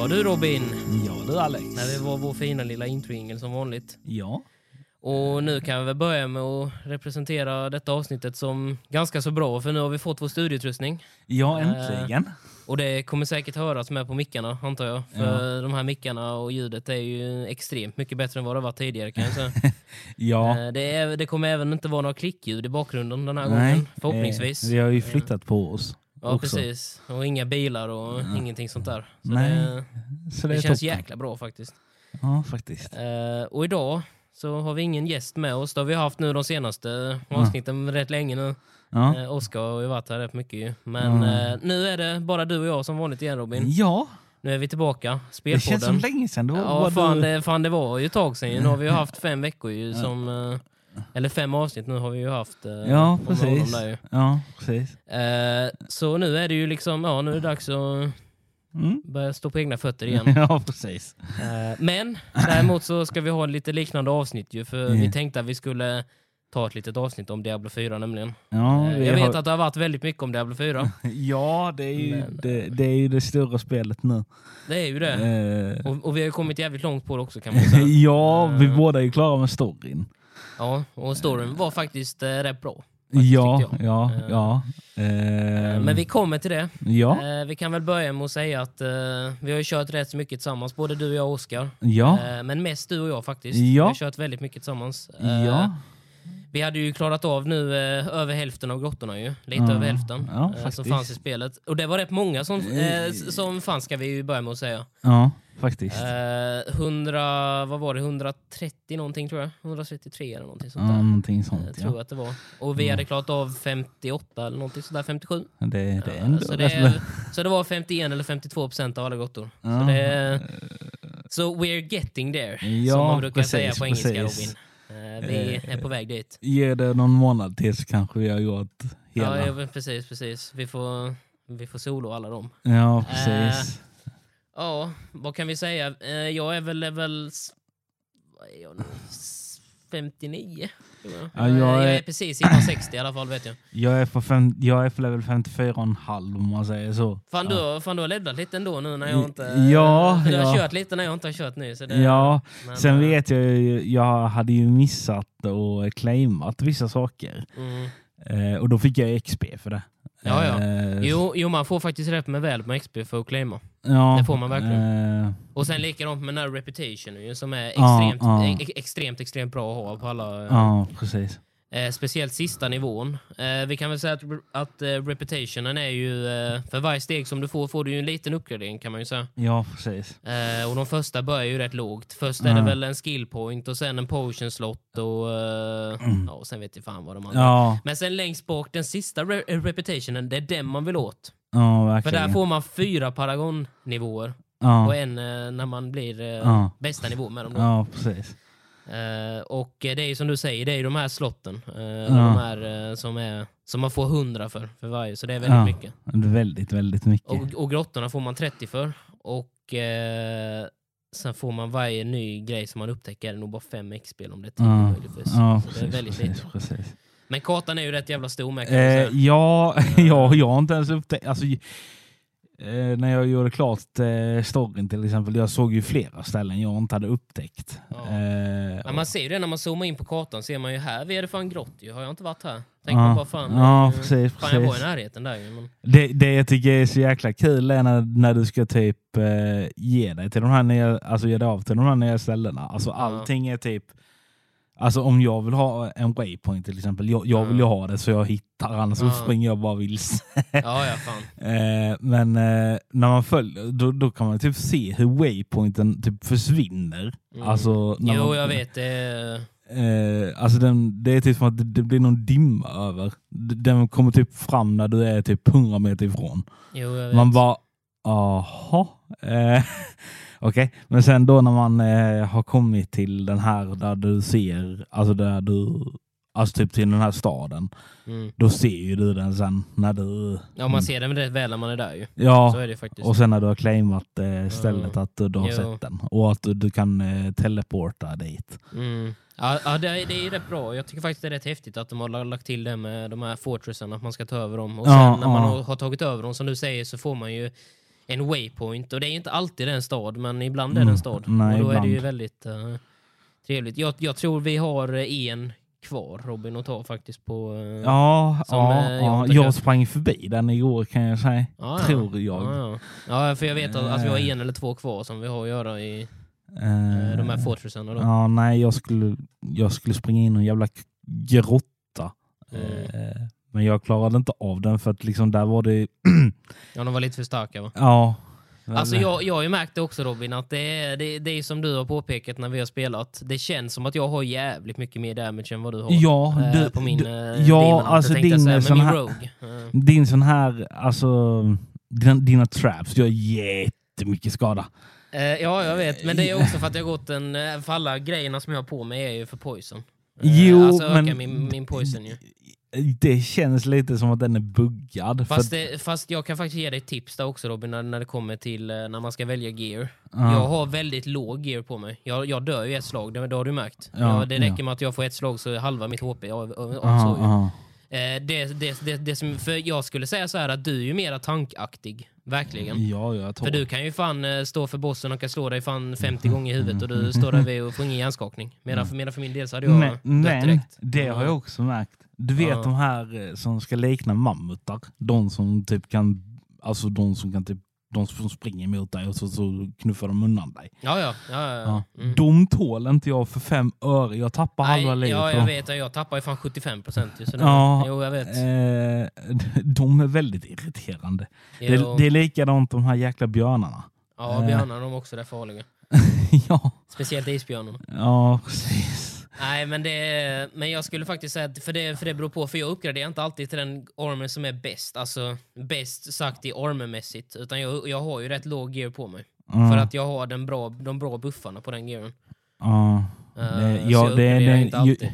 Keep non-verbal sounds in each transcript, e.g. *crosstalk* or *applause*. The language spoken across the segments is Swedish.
Ja du Robin, Ja du Alex. när det var vår fina lilla introingel som vanligt. Ja. Och nu kan vi väl börja med att representera detta avsnittet som ganska så bra, för nu har vi fått vår studieutrustning. Ja, äntligen. Och det kommer säkert höras med på mickarna, antar jag. För de här mickarna och ljudet är ju extremt mycket bättre än vad det var tidigare kan jag säga. *laughs* Ja. Eh, det, är, det kommer även inte vara några klickljud i bakgrunden den här Nej, gången, förhoppningsvis. Eh, vi har ju flyttat på oss. Ja, också. precis. Och inga bilar och ingenting sånt där. Så Nej, det, Så det, det känns toppen. jäkla bra faktiskt. Ja, faktiskt. Eh, och idag så har vi ingen gäst med oss. Det har vi haft nu de senaste avsnitten rätt länge nu. Ja. Eh, Oskar har ju varit här rätt mycket ju. Men Mm. eh, nu är det bara du och jag som vanligt igen Robin. ja, Nu är vi tillbaka. det Spelpodden. känns som länge sedan. Det var Ja, fan du... det, fan det var ju ett tag sedan. Nu har vi ju haft fem veckor ju som... Eller fem avsnitt nu har vi ju haft. eh, Ja, precis. Där ju. Ja, precis. Eh, så nu är det ju liksom, ja nu är det dags att Mm. börja stå på egna fötter igen. *laughs* Ja, precis. Eh, Men däremot så ska vi ha lite liknande avsnitt ju, för vi Mm. tänkte att vi skulle ta ett litet avsnitt om Diablo 4 nämligen. Ja, Eh, vi Jag vet har... att det har varit väldigt mycket om Diablo 4. *laughs* ja det, är ju, Men- det, det är ju det stora spelet nu. Det är ju det. Eh, Och, och vi har kommit jävligt långt på det också kan man säga. *laughs* ja, vi Eh. båda är ju klara med storyn. Ja, och storyn var faktiskt eh, rätt bra. faktiskt, Ja, tyckte ja, Eh, ja. Eh, Men vi kommer till det. Ja, Eh, Vi kan väl börja med att säga att eh, vi har kört rätt så mycket tillsammans, både du, jag och Oskar. ja, Eh, Men mest du och jag faktiskt. Ja. Vi har kört väldigt mycket tillsammans. Ja. Vi hade ju klarat av nu eh, över hälften av grottorna ju. Lite Ja. över hälften. Ja, eh, som fanns i spelet. Och det var rätt många som, Eh. som fanns ska vi ju börja med att säga. Ja, faktiskt. Eh, 100, vad var det, 130 någonting tror jag. 133 eller någonting sånt Ja, där. någonting Eh, sånt. tror jag Ja. att det var. Och vi hade klarat av 58 eller någonting sådär, 57. Det, det är Eh, ändå så, det, så det var 51 eller 52 procent av alla grottor. Ja. Så, det, så we're getting there, som Ja, man brukar precis, säga på engelska precis. Robin. Eh, vi Eh, är på väg dit. Ge det någon månad till så kanske vi har gjort hela. Ja, Ja, ja, precis, precis. Vi får, vi får solo alla dem. precis. Ja, vad kan vi säga? Eh, jag är väl level... Vad är jag nu? S- 59? tror jag. Ja, jag jag är- är precis innan 60 i alla fall vet jag. Jag är på, fem, jag är på level 54,5 om man säger så. Fan, du, har- fan du har leddat lite ändå nu när jag inte... Ja, för du har ja. kört lite när jag inte har kört nu. Så det, Ja, men, sen eh, vet jag ju, jag hade ju missat och claimat vissa saker. Mm. Eh, och då fick jag XP för det. Ja, ja. Eh, Jo, jo, man får faktiskt rätt med väl med XP för att claima. ja, det får man verkligen. eh, Och sen likadant med den här reputation ju, som är Ja, extremt, ja. e- extremt, extremt bra att ha på alla... eh, ja, precis. Eh, speciellt sista nivån. Eh, vi kan väl säga att, att eh, reputationen är ju... Eh, för varje steg som du får får du ju en liten uppgradering kan man ju säga. Ja, precis. Eh, och de första börjar ju rätt lågt. Först är det väl en skill point och sen en potion slot och... Eh, ja, och sen vet jag fan vad de andra... Mm. Ja, Men sen längst bak, den sista re- reputationen, det är den man vill åt. ja För verkligen. där får man fyra paragonnivåer ja, och en när man blir Ja. bästa nivå med dem. Då. ja, precis. Eh, och det är ju som du säger, det är ju de här slotten. eh, Ja. De här eh, som, är, som man får 100 för, för varje, så det är väldigt Ja. mycket. Väldigt, väldigt mycket. Och, och grottorna får man 30 för. Och sen får man varje ny grej som man upptäcker är det nog bara 5 XP om det är 10 Ja, möjligtvis. ja, så det är precis, väldigt precis, lite. precis. Men kartan är ju rätt jävla stor med kan Eh, ja, *laughs* ja, jag har inte ens upptäckt... Alltså, när jag gjorde klart eh, storyn till exempel, jag såg ju flera ställen jag inte hade upptäckt. Ja. Eh, Men man ser ju det när man zoomar in på kartan, ser man ju här, vi är det fan grott ju, har jag inte varit här? Tänker Ja. man bara fan, Ja, eh, precis, fan jag var i precis. närheten där. Men, det, det jag tycker är så jäkla kul är när, när du ska typ eh, ge dig till de här nya, alltså ge dig av till de här nya ställena. Alltså allting är typ Alltså om jag vill ha en waypoint till exempel, jag, jag vill ju ha det så jag hittar annars så springer jag bara vilse. *laughs* ja, ja, fan. Eh, men eh, när man följer, då, då kan man typ se hur waypointen typ försvinner. Mm. Alltså, när Jo, man, jag vet. Det, Eh, alltså den, det är typ som att det, det blir någon dimma över. D- Den kommer typ fram när du är typ 100 meter ifrån. jo, jag vet. Man bara, jaha. Eh, *laughs* Okej, men sen då när man eh, har kommit till den här där du ser, alltså där du, alltså typ till den här staden. Mm. Då ser ju du den sen när du, Ja, man ser den rätt väl när man är där ju. ja, Så är det faktiskt. och sen när du har claimat eh, stället Ja. att du, du har Jo. sett den. Och att du, du kan eh, teleporta dit. Mm. Ja, ja det, är- det är rätt bra. Jag tycker faktiskt det är rätt häftigt att de har la- lagt till det med de här fortressen, att man ska ta över dem. Och sen Ja, när man ja. har, har tagit över dem, som du säger, så får man ju en waypoint. Och det är inte alltid en stad, men ibland är det Mm, en stad. nej, och då är det ju ibland. väldigt eh, trevligt. Jag, jag tror vi har en kvar, Robin, att ta faktiskt på... eh, Ja, ja, eh, ja. jag sprang förbi den igår kan jag säga. ja, Tror jag. Ja, ja. ja, för jag vet att, att vi har Eh. en eller två kvar som vi har att göra i Eh, eh, de här fortresarna. Då. Ja, nej, jag skulle, jag skulle springa in i en jävla grotta. Mm. Men jag klarade inte av den för att liksom där var det... *clears throat* Ja, de var lite för starka va? ja. Alltså jag, jag har ju märkt det också Robin, att det är, det, det är som du har påpekat när vi har spelat. Det känns som att jag har jävligt mycket mer damage än vad du har. Ja, eh, du, på min eh, ja, alltså din säga, sån här- Rogue. Din sån här, alltså dina, dina traps gör jättemycket skada. Eh, ja, jag vet. Men det är också för att jag har gått en... För alla grejerna som jag har på mig är ju för poison. Jo, alltså ökar men- min, min poison ju. Det känns lite som att den är buggad. Fast, det, fast jag kan faktiskt ge dig tips där också Robin, när, när det kommer till eh, när man ska välja gear. ja. Jag har väldigt låg gear på mig. Jag, jag dör ju ett slag, det, det har du märkt. Ja, Ja, det räcker ja. med att jag får ett slag så är halva mitt HP av, av, av Aha, så ju. Eh, det, det, det, det som, för jag skulle säga så här att du är ju mera tankaktig. Verkligen. Ja, jag tror För du kan ju fan eh, stå för bossen och kan slå dig fan 50 gånger i huvudet och du står där vid och får ingen hjärnskakning. Medan för, medan för min del så hade jag Men, dött men direkt. det har jag också märkt. Du vet Ja. de här eh, som ska likna mammutar. De som typ kan, alltså de som kan typ, de som springer mot dig och så, så knuffar de undan dig. Ja, ja. ja, ja. Mm. De tål inte jag för fem öre. Jag tappar halva Nej, livet. Ja, jag vet. Jag tappar ju fan 75 procent. Ja, Jo, jag vet. Eh, *laughs* de är väldigt irriterande. Det, Jo. det är likadant de här jäkla björnarna. Ja, björnar de också är farliga. *laughs* ja, Speciellt isbjörnarna. ja, precis. Nej, men, det, men jag skulle faktiskt säga att för det, för det beror på, för jag uppgraderar inte alltid till den armor som är bäst, alltså bäst sagt i armormässigt, utan jag, jag har ju rätt låg gear på mig. Ja, För att jag har den bra, de bra buffarna på den gearen. ja. Eh, Det- så ja, jag det- det- inte alltid.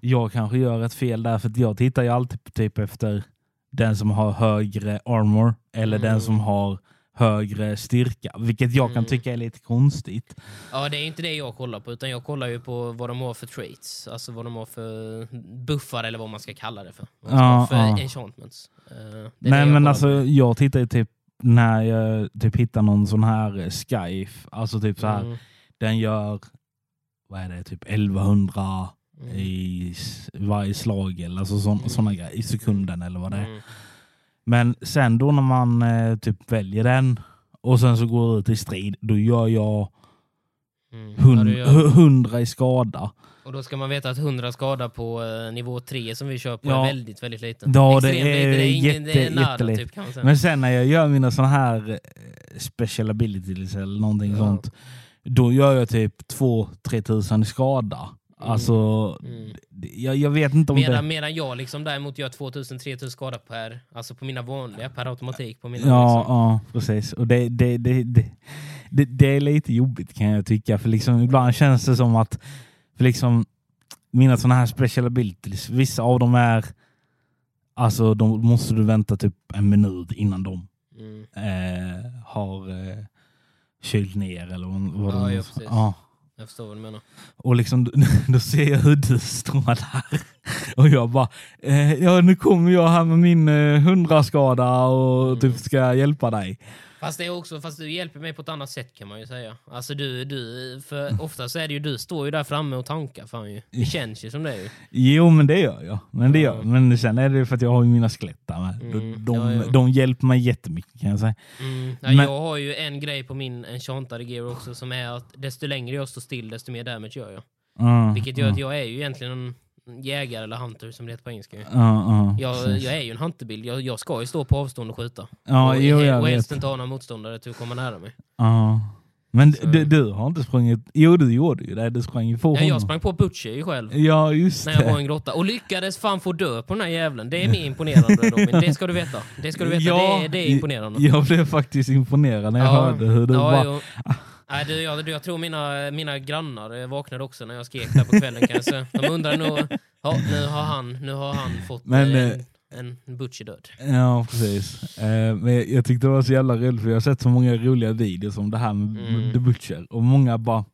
Jag kanske gör ett fel där, för jag tittar ju alltid typ efter den som har högre armor eller den Mm. som har högre styrka, vilket jag kan Mm. tycka är lite konstigt. Ja, det är inte det jag kollar på, utan jag kollar ju på vad de har för traits. Alltså vad de har för buffar, eller vad man ska kalla det för. Ja, för ja. enchantments. Eh, Nej men alltså på. jag tittar ju typ när jag typ hittar någon sån här eh, Skyf, alltså typ så här, Mm, den gör, vad är det, typ 1100 mm, i varje slag eller alltså sån, Mm. grejer, i sekunden eller vad det är. Men sen då när man eh, typ väljer den och sen så går ut i strid, då gör jag Mm. hund, Ja, gör- hu- 100 i skada. Och då ska man veta att 100 skada på eh, nivå 3 som vi kör på Ja. är väldigt, väldigt liten. Ja, det är lite. det är, ingen, det är jätte- jättelite. typ kan man säga. Men sen när jag gör mina såna här eh, special abilities eller någonting Ja. sånt, då gör jag typ 2-3 tusen i skada. Mm. Alltså, Mm. jag, jag vet inte om Medan, det... medan jag liksom däremot gör 2000-3000 skada per, alltså på mina vanliga, per automatik. På mina Ja, liksom. ja, precis. Och det, det, det, det, det, är lite jobbigt kan jag tycka. För liksom, ibland känns det som att för liksom, mina sådana här special abilities, vissa av dem är Alltså då måste du vänta typ en minut innan de Mm. eh, har eh, kylt ner eller vad, Ja, de ja. Jag förstår vad du menar. Och liksom, *laughs* då ser jag hur du där. Och jag bara, eh, ja nu kommer jag här med min eh, hundraskada och Mm. typ ska hjälpa dig. Fast, det är också, fast du hjälper mig på ett annat sätt kan man ju säga. Alltså du, du för *laughs* ofta så är det ju du står ju där framme och tankar fan ju. Det känns ju som det ju. Jo men det gör jag. Men, det gör. Men sen är det för att jag har ju mina skelett där med. Mm, De, ja, ja. de hjälper mig jättemycket kan jag säga. Mm. Ja, Men- Jag har ju en grej på min enchantade gear också som är att desto längre jag står still desto mer damage gör jag. Mm, Vilket gör att jag är ju egentligen en jägare eller hunter som det heter på engelska. ja, ja, Jag, jag är ju en hunterbild. Jag, jag ska ju stå på avstånd och skjuta. ja, och, jo, jag och helst inte ha några motståndare till att komma nära mig. Ja. Men du, du har inte sprungit... Jo, du gjorde ju det. Du sprang ju på Ja, honom. jag sprang på Butcher själv. Ja, just När jag var i det. en grotta och lyckades fan få dö på den här jävlen. Det är mer imponerande Robin. *laughs* Det ska du veta. Det ska du veta. Ja, det, är, det är imponerande. Jag blev faktiskt imponerad när jag Ja. hörde hur du Ja, bara... Nej, du, jag, du, jag tror mina, mina grannar eh, vaknade också när jag skrek där på kvällen kanske. De undrar nog, ja, nu har han, nu har han fått Men, eh, eh, en, en Butcher död. Ja, precis. Eh, men jag, tyckte det var så jävla roligt för jag har sett så många roliga videos om det här med Mm. The Butcher. Och många bara,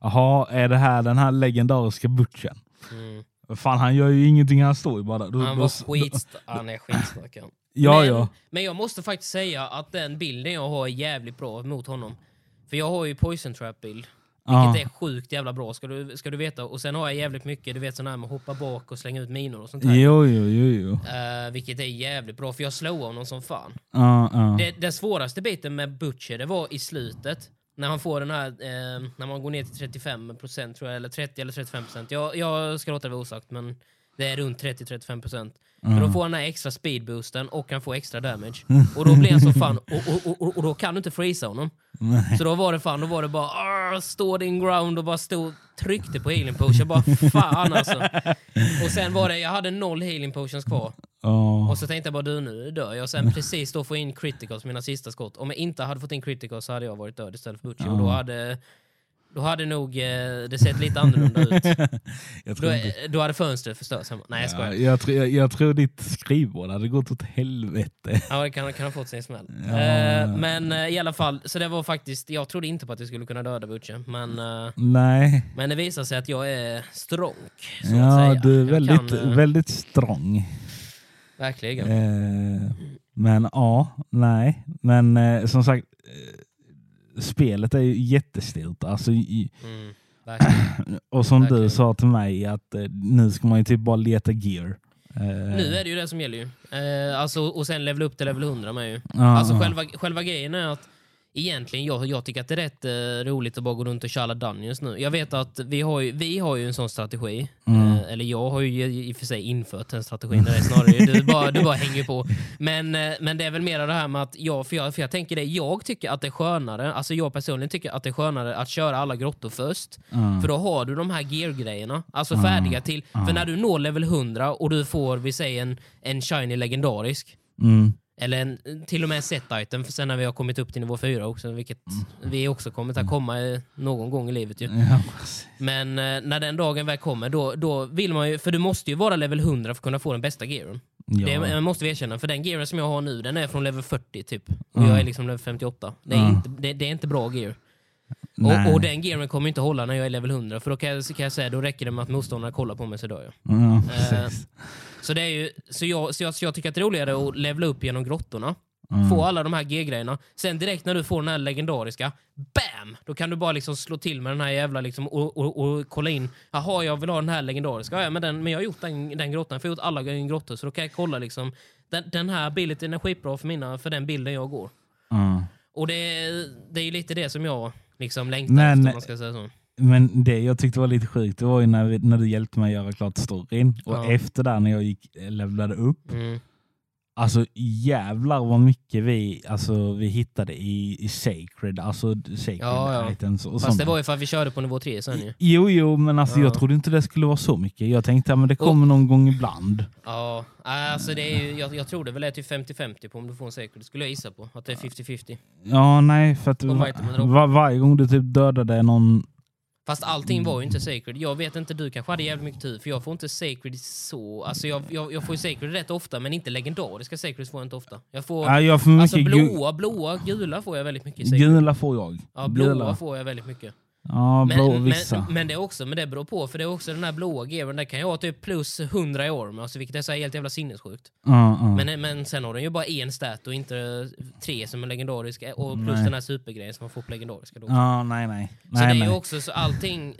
jaha, är det här den här legendariska Butchern? Mm. Fan, han gör ju ingenting, han står ju bara där. Han var skit... Han är skitstark. Ja, men, ja. men jag måste faktiskt säga att den bilden jag har är jävligt bra mot honom. För jag har ju Poison Trap-bild. Ja. Vilket är sjukt jävla bra ska du, ska du veta. Och sen har jag jävligt mycket, du vet sån här med hoppa bak och slänga ut minor och sånt där. Jo, jo, jo, jo. Eh, vilket är jävligt bra, för jag slowar honom som fan. Ja, ja. Det, den svåraste biten med Butcher, det var i slutet. När han får den här, eh, när man går ner till 35% tror jag, eller 30 eller 35%. Jag, jag ska låta det vara osagt, men det är runt 30-35%. För då får han den här extra speedboosten och han får extra damage. Och då blir han så fan, och, och, och, och då kan du inte freeza honom. Nej. Så då var det fan, då var det bara "Arr, stå din ground och bara stå tryckte på healing potion. Bara fan alltså. Och sen var det, jag hade noll healing potions kvar. Ja. Och så tänkte jag bara du nu dör jag. Och sen precis då få in criticals, mina sista skott. Om jag inte hade fått in criticals så hade jag varit död istället för Butcher. Och då hade, då hade nog eh, det sett lite annorlunda ut. *laughs* Jag Då, inte, då hade fönstret förstörts hemma. Nej jag ja, skojar. jag, tror, jag, jag tror ditt skrivbord hade gått åt helvete. Ja, det kan, kan ha fått sin smäll. Ja. Eh, men eh, i alla fall, så det var faktiskt, jag trodde inte på att jag skulle kunna döda Butcher. Men, eh, Nej. men det visar sig att jag är stronk. Så att Ja, säga. du är väldigt, kan, eh, väldigt strong. Verkligen. Eh, men ja, nej. Men eh, som sagt, eh, spelet är ju jättestort. Alltså, i, Mm, *clears throat* och som Verkligen. du sa till mig, att eh, nu ska man ju typ bara leta gear. Eh, Nu är det ju det som gäller ju. Eh, alltså, och sen level upp till level 100 med ju. ja, Alltså själva, själva grejen är att egentligen, jag, jag tycker att det är rätt eh, roligt att bara gå runt och köra Dungeons nu. Jag vet att vi har ju, vi har ju en sån strategi. Mm. Eh, eller jag har ju i och för sig infört den strategin. Det är snarare du bara, du bara hänger på. Men, eh, men det är väl mer det här med att jag, för jag, för jag tänker det, jag tycker att det är skönare, alltså jag personligen tycker att det är skönare att köra alla grottor först. Ja. För då har du de här gear-grejerna, alltså Ja. färdiga till. För när du når level 100 och du får, vi säger en, en shiny legendarisk, Mm. Eller en, till och med en set-item för sen när vi har kommit upp till nivå 4 också, vilket vi också kommer att komma eh, någon gång i livet ju. Ja. Men eh, när den dagen väl kommer, då, då vill man ju, för du måste ju vara level 100 för att kunna få den bästa gearen. Ja. Det måste vi erkänna, för den gearen som jag har nu, den är från level 40 typ. Och Mm. jag är liksom level 58. Det är, Mm. inte, det, det är inte bra gear. Och, och den gearen kommer inte hålla när jag är level 100, för då kan jag, kan jag säga, då räcker det med att motståndarna kollar på mig så dör jag. Ja, Eh. Så, det är ju, så, jag, så, jag, så jag tycker att det är roligare att levla upp genom grottorna, Mm. få alla de här G-grejerna. Sen direkt när du får den här legendariska, BAM! Då kan du bara liksom slå till med den här jävla liksom och, och, och kolla in. Jaha, jag vill ha den här legendariska. Ja, men, den, men jag har gjort den, den grottan, för jag har gjort alla grottor. Så då kan jag kolla liksom. Den, den här abilityn är skitbra för, mina, för den bilden jag går. Ja. Och det, är- det är ju lite det som jag liksom längtar Men- efter, man ska säga så. Men det jag tyckte var lite sjukt, det var ju när, vi, när du hjälpte mig att göra klart storyn. Och Ja. efter där när jag gick, levlade upp, Mm. Alltså jävlar vad mycket vi, alltså, vi hittade i, i Sacred, alltså Sacred Ja, ja. items och Fast sånt. det var ju för att vi körde på nivå 3 sen ju. Jo, jo, men alltså, Ja. jag trodde inte det skulle vara så mycket. Jag tänkte att men det kommer någon gång ibland. Ja, alltså det är ju, jag, jag tror det väl är typ 50-50 på om du får en. Det skulle jag gissa på. Att det är 50-50. Ja, nej, för att Och va, vitamin drop. va, varje gång du typ dödade någon... Fast allting var ju inte sacred. Jag vet inte, du kanske hade jävligt mycket tur. För jag får inte sacred så... Alltså jag, jag, jag får ju sacred rätt ofta, men inte legendariska sacreds får jag inte ofta. Jag får... Ja, jag får alltså blåa, blåa, gula får jag väldigt mycket sacred. gula får jag. Ja, blåa Gula. får jag väldigt mycket. Ja, blå Men, vissa. men, men det är också, men det beror på, för det är också den här blåa gearen, där kan jag ha typ plus 100 i orm, alltså vilket är så helt jävla sinnessjukt. ja, ja. Men, men sen har den ju bara en stat och inte tre som är legendarisk, och plus Nej. den här supergrejen som man får på legendariska då. ja, nej, nej. så nej, det är nej. ju också så allting...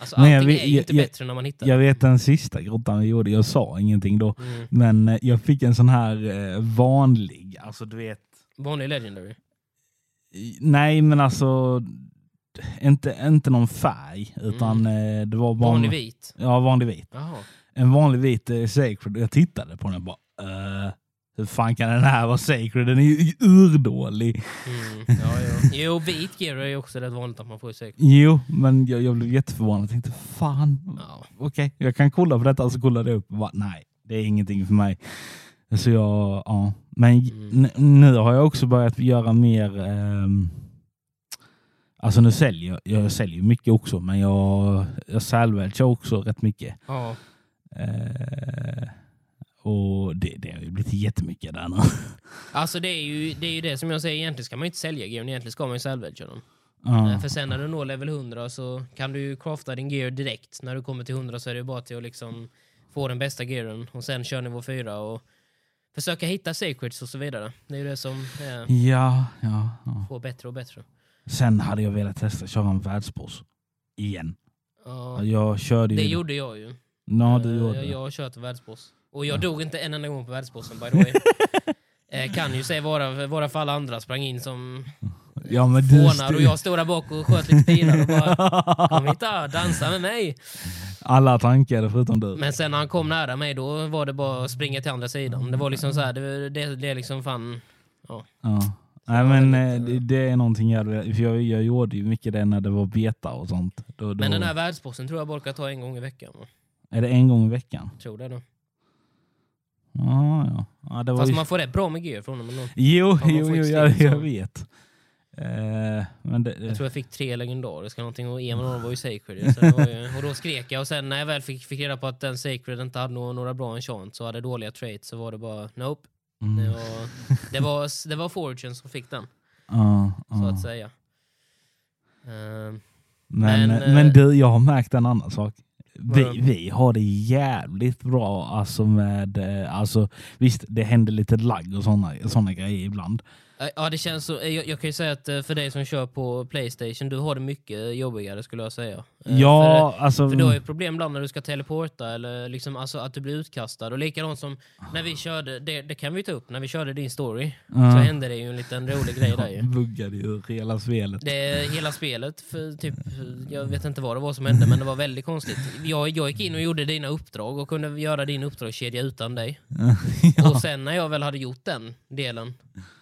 Alltså Men jag allting vet- är ju inte jag- bättre när man hittar Jag vet den sista grottan vi gjorde, jag sa ingenting då. Mm. Men eh, jag fick en sån här eh, vanlig, alltså du vet... Vanlig legendary. Nej, men alltså... Inte, inte någon färg, utan eh, det var bara... Vanlig vit. Ja, vanlig vit. Jaha. En vanlig vit eh, Sacred. Jag tittade på den och bara... Uh, hur fan kan den här vara Sacred? Den är ju urdålig. Mm. *laughs* Ja, ja. Jo, vit gear är ju också rätt vanligt att man får i säkert. Jo, men jag, jag blev jätteförvånad. Jag tänkte fan, Ja. okej, jag kan kolla på detta. Och så kollade jag upp bara, nej, det är ingenting för mig. Så jag, ja. Men Mm. nu har jag också börjat göra mer... ehm, alltså nu säljer jag, jag säljer mycket också, men jag, jag salvagear också rätt mycket. ja. Eh, och det, det har ju blivit jättemycket där nu. *laughs* Alltså det är, ju, det är ju det som jag säger, egentligen ska man inte sälja gear, egentligen ska man ju salvagea den. Ja. Eh, För sen när du når level 100 så kan du ju crafta din gear direkt. När du kommer till 100 så är det ju bara till att liksom få den bästa gearen och sen kör nivå 4 och försöka hitta sacreds och så vidare. Det är ju det som är, Ja, ja, ja. får bättre och bättre. Sen hade jag velat testa köra en världsboss. Igen. Ja, Jag körde ju... det gjorde jag ju. Ja, du Eh, gjorde jag, har kört världsboss. Och jag dog inte en enda gång på världsbossen by the *laughs* way. Eh, kan ju säga vara, vara för alla andra sprang in som *laughs* Ja, men fånar och jag stod där bak och sköt lite pilar och bara *laughs* Kom hit då, dansa med mig! Alla tankade förutom du. Men sen när han kom nära mig då var det bara att springa till andra sidan. Det var liksom så här, det, det, det liksom fan... Ja. var Nej, men väldigt, eh, det, det är någonting jag, för jag, jag gjorde ju mycket det när det var beta och sånt. Då, då, Men den här världsbossen tror jag bara orkar ta en gång i veckan. va? Är det en gång i veckan? Tror det då. Ja, ja. ja det var Fast ju... man får rätt bra med gear från honom. Jo, jo, jo jag, jag så. vet. Eh, men det, Jag tror jag fick tre legendariska någonting och en av dem var ju sacred. Så *laughs* det var ju, och då skrek jag och sen när jag väl fick, fick reda på att den sacred inte hade några, några bra enchants och hade dåliga traits så var det bara nope. Det mm, var, det var, det var Fortune som fick den, *laughs* ja, så ja. att säga. Ehm, Men, Men, men, eh, du, jag har märkt en annan sak. Vi, vi har det jävligt bra alltså med, eh, alltså visst det händer lite lagg och sådana såna grejer ibland. Ja, det känns så. Jag, jag kan ju säga att eh, för dig som kör på Playstation, du har det mycket jobbigare skulle jag säga. Eh, Ja, För, alltså... för du har ju problem ibland när du ska teleporta eller liksom, alltså, att du blir utkastad. Och likadant som när vi körde, det, det kan vi ta upp, när vi körde din story ja, så hände det ju en liten rolig grej där ju. *laughs* jag buggade ju hela spelet. Det, hela spelet, för typ, jag vet inte vad det var som hände men det var väldigt konstigt. Jag, jag gick in och gjorde dina uppdrag och kunde göra din uppdragskedja utan dig. *laughs* ja. Och sen när jag väl hade gjort den delen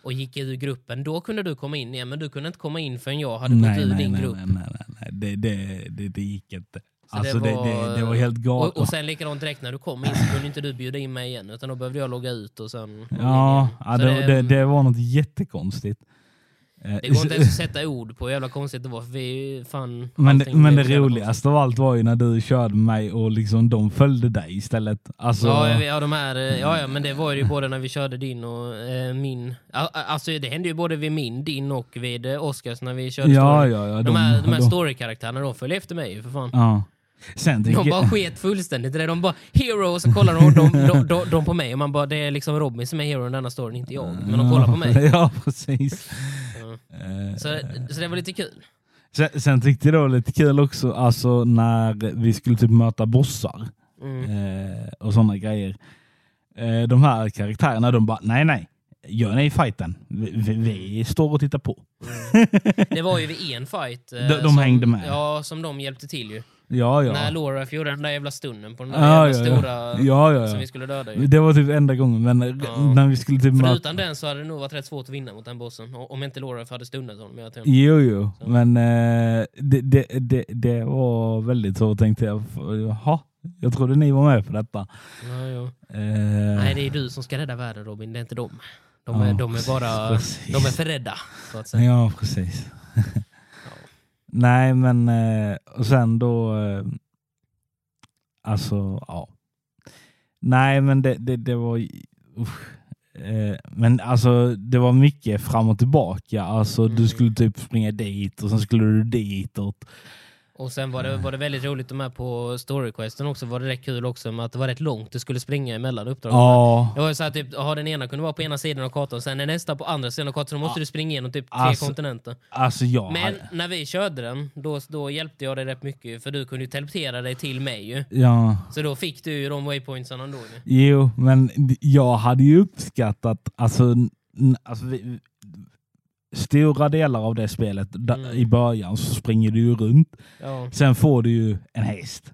och gick ur gruppen, då kunde du komma in igen. Men du kunde inte komma in förrän jag hade gått nej, ur nej, din nej, grupp. nej, nej, nej. Det, det, det, det gick inte. Så Alltså det, det, det, var helt galet. Och, och sen likadant direkt när du kom in så kunde inte du bjuda in mig igen utan då behövde jag logga ut och sen... Ja, ja det, det, det var något jättekonstigt. Eh, det går inte ens att *laughs* sätta ord på hur jävla konstigt det var för vi fan... Men, det, men det roligaste av allt var ju när du körde mig och liksom de följde dig istället. Alltså, Ja, jag ja, de här, eh, ja, ja, men det var ju *laughs* både när vi körde din och eh, min. Al- Alltså det hände ju både vid min, din och vid eh, Oscars när vi körde ja, story. ja, ja, De här, de här de- story-karaktärerna, de följde efter mig ju för fan. ja. Sen De tycker bara sket fullständigt det. De bara hero och så kollar de, de, de, de, de på mig och man bara det är liksom Robin som är hero i denna storyn, inte jag. Men de kollar på mig. *laughs* Ja, precis. Eh, Så, så det var lite kul. Sen, sen tyckte jag det var lite kul också alltså, när vi skulle typ möta bossar Mm. eh, och sådana grejer. Eh, de här karaktärerna de bara, nej nej, gör ni fighten? Vi, vi, vi står och tittar på. Det var ju vid en fight. eh, *laughs* De- de som, hängde med. Ja, som de hjälpte till ju. Ja, ja. När Laura gjorde den där jävla stunden på den där Ja, jävla ja, stora Ja, ja, som vi skulle döda ju. Det var typ enda gången, men när vi skulle typ För utan den så hade det nog varit rätt svårt att vinna mot den bossen. Om inte Laura hade stundat honom tiden. Jo, jo, Så. men eh, det, det, det, det var väldigt så tänkte jag, jaha, jag trodde ni var med på detta. Eh, Nej, det är du som ska rädda världen Robin, det är inte dem. De är, de är bara precis. de är för rädda, så att säga. Ja, precis. *laughs* Nej, men eh, och sen då, eh, alltså ja. Nej, men det, det, det var, usch. Eh, men alltså det var mycket fram och tillbaka. Alltså Mm. du skulle typ springa dit och sen skulle du ditåt. Och sen var det, var det väldigt roligt de här på storyquesten också, var det rätt kul också med att det var rätt långt du skulle springa emellan uppdragen. Ja, Det var ju så här, typ, aha, den ena kunde vara på ena sidan av kartan, sen är nästa på andra sidan av kartan, så måste Ja. du springa igenom typ tre Alltså, kontinenter. alltså jag Men hade- när vi körde den, då, då hjälpte jag dig rätt mycket, för du kunde ju teleportera dig till mig ju. Ja, Så då fick du ju de waypointsarna ändå ju. jo, men jag hade ju uppskattat, alltså, alltså vi, stora delar av det spelet, Mm. i början så springer du ju runt. Ja. Sen får du ju en häst.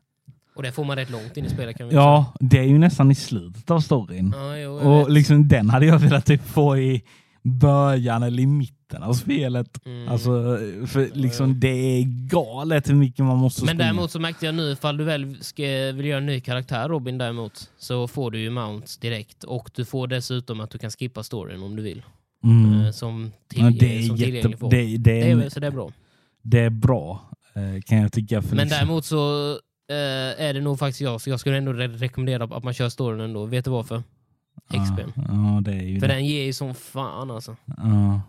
Och det får man rätt långt in i spelet kan vi Ja, det är ju nästan i slutet av storyn. säga. Ja, jo, Och vet. liksom den hade jag velat typ få i början eller i mitten av spelet. Mm. Alltså, för Ja, liksom ja. det är galet hur mycket man måste Men springa. däremot så märkte jag nu, ifall du väl ska, vill göra en ny karaktär Robin däremot, så får du ju mounts direkt. Och du får dessutom att du kan skippa storyn om du vill. Mm. Eh, Som, till, Ja, det, är som jätte, tillgänglig form. det, det, Det är, är, väl- så det är bra. det är bra, eh, kan jag tycka. För Men liksom, däremot så eh, är det nog faktiskt jag, så jag skulle ändå re- rekommendera att man kör storyn ändå. Vet du varför? XP. Ja, ja, det är För det. den ger ju som fan alltså. Ja.